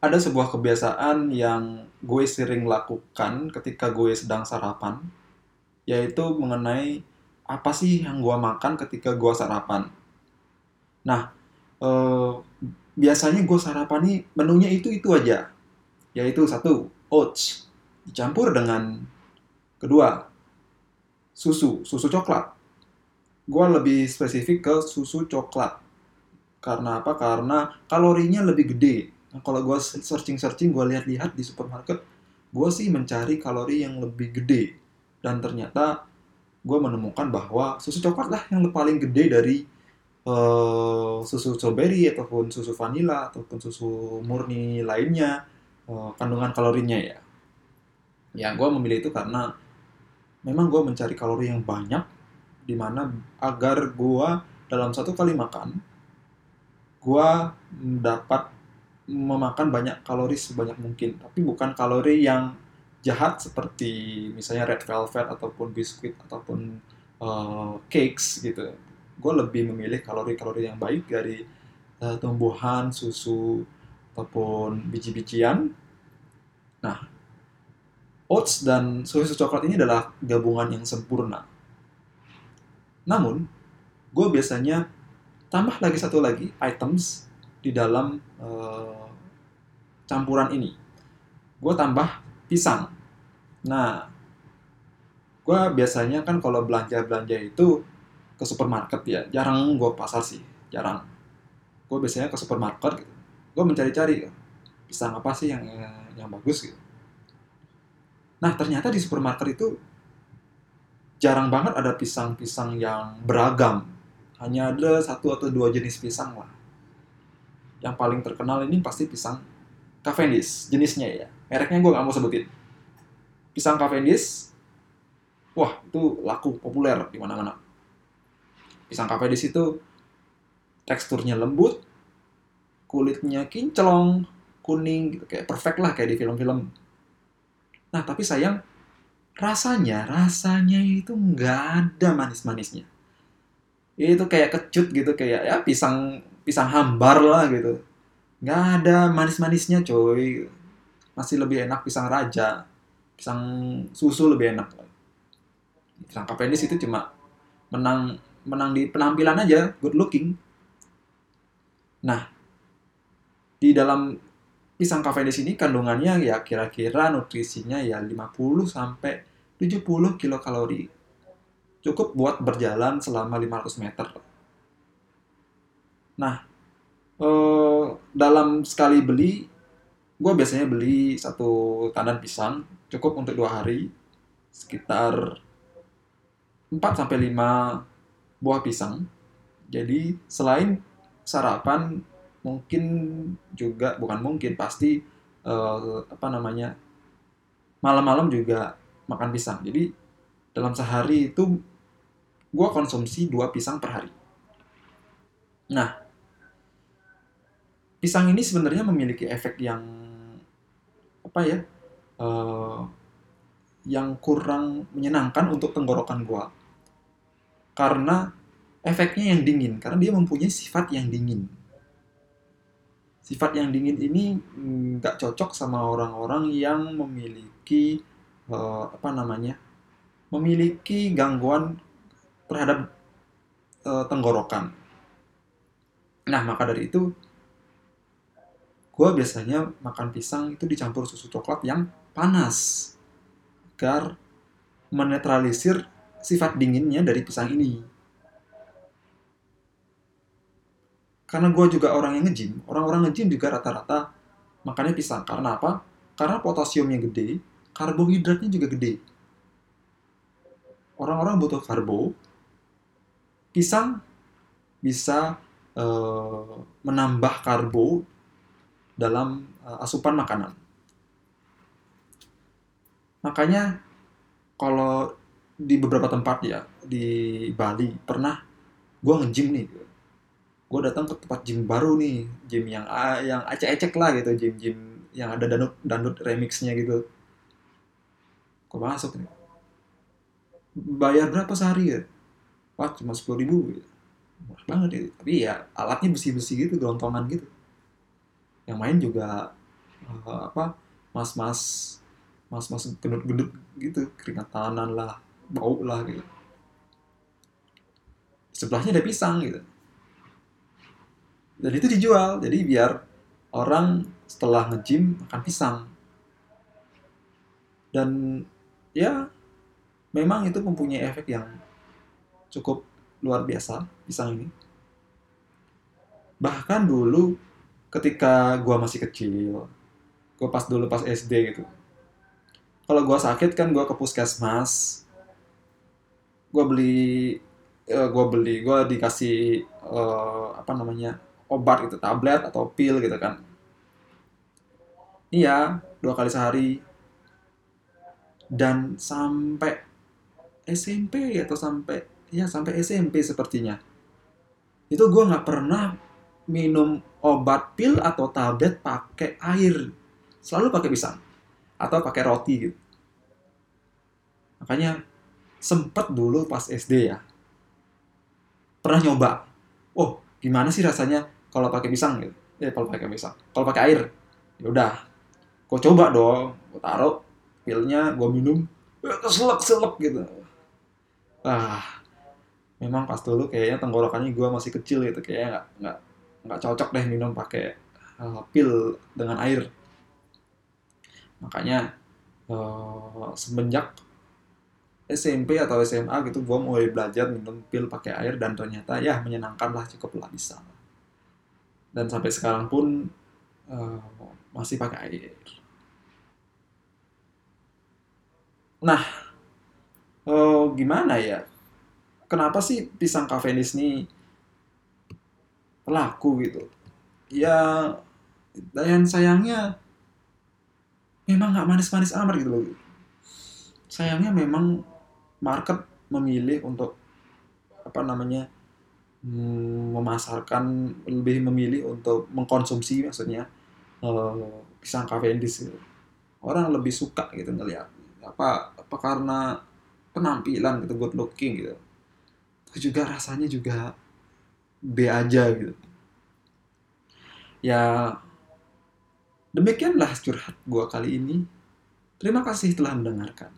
ada sebuah kebiasaan yang gue sering lakukan ketika gue sedang sarapan, yaitu mengenai apa sih yang gue makan ketika gue sarapan. Nah, eh, biasanya gue sarapan nih menunya itu itu aja, yaitu satu oats dicampur dengan kedua susu, susu coklat. Gue lebih spesifik ke susu coklat. Karena apa? Karena kalorinya lebih gede. Nah, kalau gue searching-searching, gue lihat-lihat di supermarket, gue sih mencari kalori yang lebih gede. Dan ternyata gue menemukan bahwa susu coklat lah yang paling gede dari uh, susu strawberry ataupun susu vanila ataupun susu murni lainnya uh, kandungan kalorinya ya. Ya gue memilih itu karena memang gue mencari kalori yang banyak di mana agar gue dalam satu kali makan gue dapat memakan banyak kalori sebanyak mungkin tapi bukan kalori yang jahat seperti misalnya red velvet ataupun biskuit ataupun uh, cakes gitu. Gue lebih memilih kalori-kalori yang baik dari uh, tumbuhan susu ataupun biji-bijian. Nah oats dan susu coklat ini adalah gabungan yang sempurna. Namun gue biasanya tambah lagi satu lagi items di dalam uh, campuran ini. Gue tambah pisang. Nah, gue biasanya kan kalau belanja-belanja itu ke supermarket ya, jarang gue pasar sih, jarang. Gue biasanya ke supermarket gitu. Gue mencari-cari pisang apa sih yang yang bagus gitu. Nah, ternyata di supermarket itu jarang banget ada pisang-pisang yang beragam hanya ada satu atau dua jenis pisang lah. Yang paling terkenal ini pasti pisang Cavendish, jenisnya ya. Mereknya gue gak mau sebutin. Pisang Cavendish, wah itu laku, populer di mana-mana. Pisang Cavendish itu teksturnya lembut, kulitnya kinclong, kuning, gitu. kayak perfect lah kayak di film-film. Nah tapi sayang, rasanya, rasanya itu nggak ada manis-manisnya itu kayak kecut gitu kayak ya pisang pisang hambar lah gitu. Nggak ada manis-manisnya coy. Masih lebih enak pisang raja. Pisang susu lebih enak pisang Cavendish itu cuma menang menang di penampilan aja good looking. Nah di dalam pisang Cavendish ini kandungannya ya kira-kira nutrisinya ya 50 sampai 70 kilokalori. Cukup buat berjalan selama 500 meter. Nah, eh, dalam sekali beli, gue biasanya beli satu tandan pisang, cukup untuk dua hari, sekitar 4 sampai 5 buah pisang. Jadi selain sarapan, mungkin juga bukan mungkin pasti eh, apa namanya malam-malam juga makan pisang. Jadi dalam sehari itu gue konsumsi dua pisang per hari. Nah, pisang ini sebenarnya memiliki efek yang apa ya, uh, yang kurang menyenangkan untuk tenggorokan gue, karena efeknya yang dingin, karena dia mempunyai sifat yang dingin. Sifat yang dingin ini nggak cocok sama orang-orang yang memiliki uh, apa namanya, memiliki gangguan terhadap uh, tenggorokan. Nah, maka dari itu, gue biasanya makan pisang itu dicampur susu coklat yang panas. Agar menetralisir sifat dinginnya dari pisang ini. Karena gue juga orang yang nge-gym, orang-orang nge-gym juga rata-rata makannya pisang. Karena apa? Karena potasiumnya gede, karbohidratnya juga gede. Orang-orang butuh karbo, pisang bisa uh, menambah karbo dalam uh, asupan makanan. Makanya kalau di beberapa tempat ya di Bali pernah gue nge-gym nih. Gue datang ke tempat gym baru nih gym yang yang acek-acek lah gitu gym gym yang ada danut danut remixnya gitu. Gue masuk nih. Bayar berapa sehari ya? Wah cuma sepuluh ribu. Murah banget ya. Tapi ya alatnya besi-besi gitu gelontongan gitu yang main juga eh, apa mas-mas mas-mas gendut-gendut gitu keringatanan lah bau lah gitu. Sebelahnya ada pisang gitu. Dan itu dijual jadi biar orang setelah nge-gym makan pisang. Dan ya memang itu mempunyai efek yang cukup luar biasa pisang ini. Bahkan dulu ketika gua masih kecil gua pas dulu pas SD gitu. Kalau gua sakit kan gua ke puskesmas. Gua beli eh, gua beli gua dikasih eh, apa namanya obat gitu tablet atau pil gitu kan. Iya dua kali sehari. Dan sampai SMP atau sampai ya sampai SMP sepertinya. Itu gue nggak pernah minum obat pil atau tablet pakai air. Selalu pakai pisang atau pakai roti gitu. Makanya sempet dulu pas SD ya pernah nyoba. Oh gimana sih rasanya kalau pakai pisang gitu? Ya kalau pakai pisang kalau pakai air. Ya udah gue coba dong. Gue taruh pilnya gue minum. Selek selek gitu. Ah memang pas dulu kayaknya tenggorokannya gue masih kecil gitu kayaknya nggak nggak nggak cocok deh minum pakai uh, pil dengan air. Makanya uh, semenjak SMP atau SMA gitu gue mulai belajar minum pil pakai air dan ternyata ya menyenangkan lah cukup lah bisa. Dan sampai sekarang pun uh, masih pakai air. Nah uh, gimana ya? Kenapa sih pisang kafenis ini laku gitu. Ya dan sayangnya memang nggak manis-manis amat gitu loh. Sayangnya memang market memilih untuk apa namanya hmm, memasarkan lebih memilih untuk mengkonsumsi maksudnya uh, pisang Cavendish gitu. orang lebih suka gitu ngelihat apa apa karena penampilan gitu good looking gitu. Itu juga rasanya juga B aja gitu. Ya demikianlah curhat gua kali ini. Terima kasih telah mendengarkan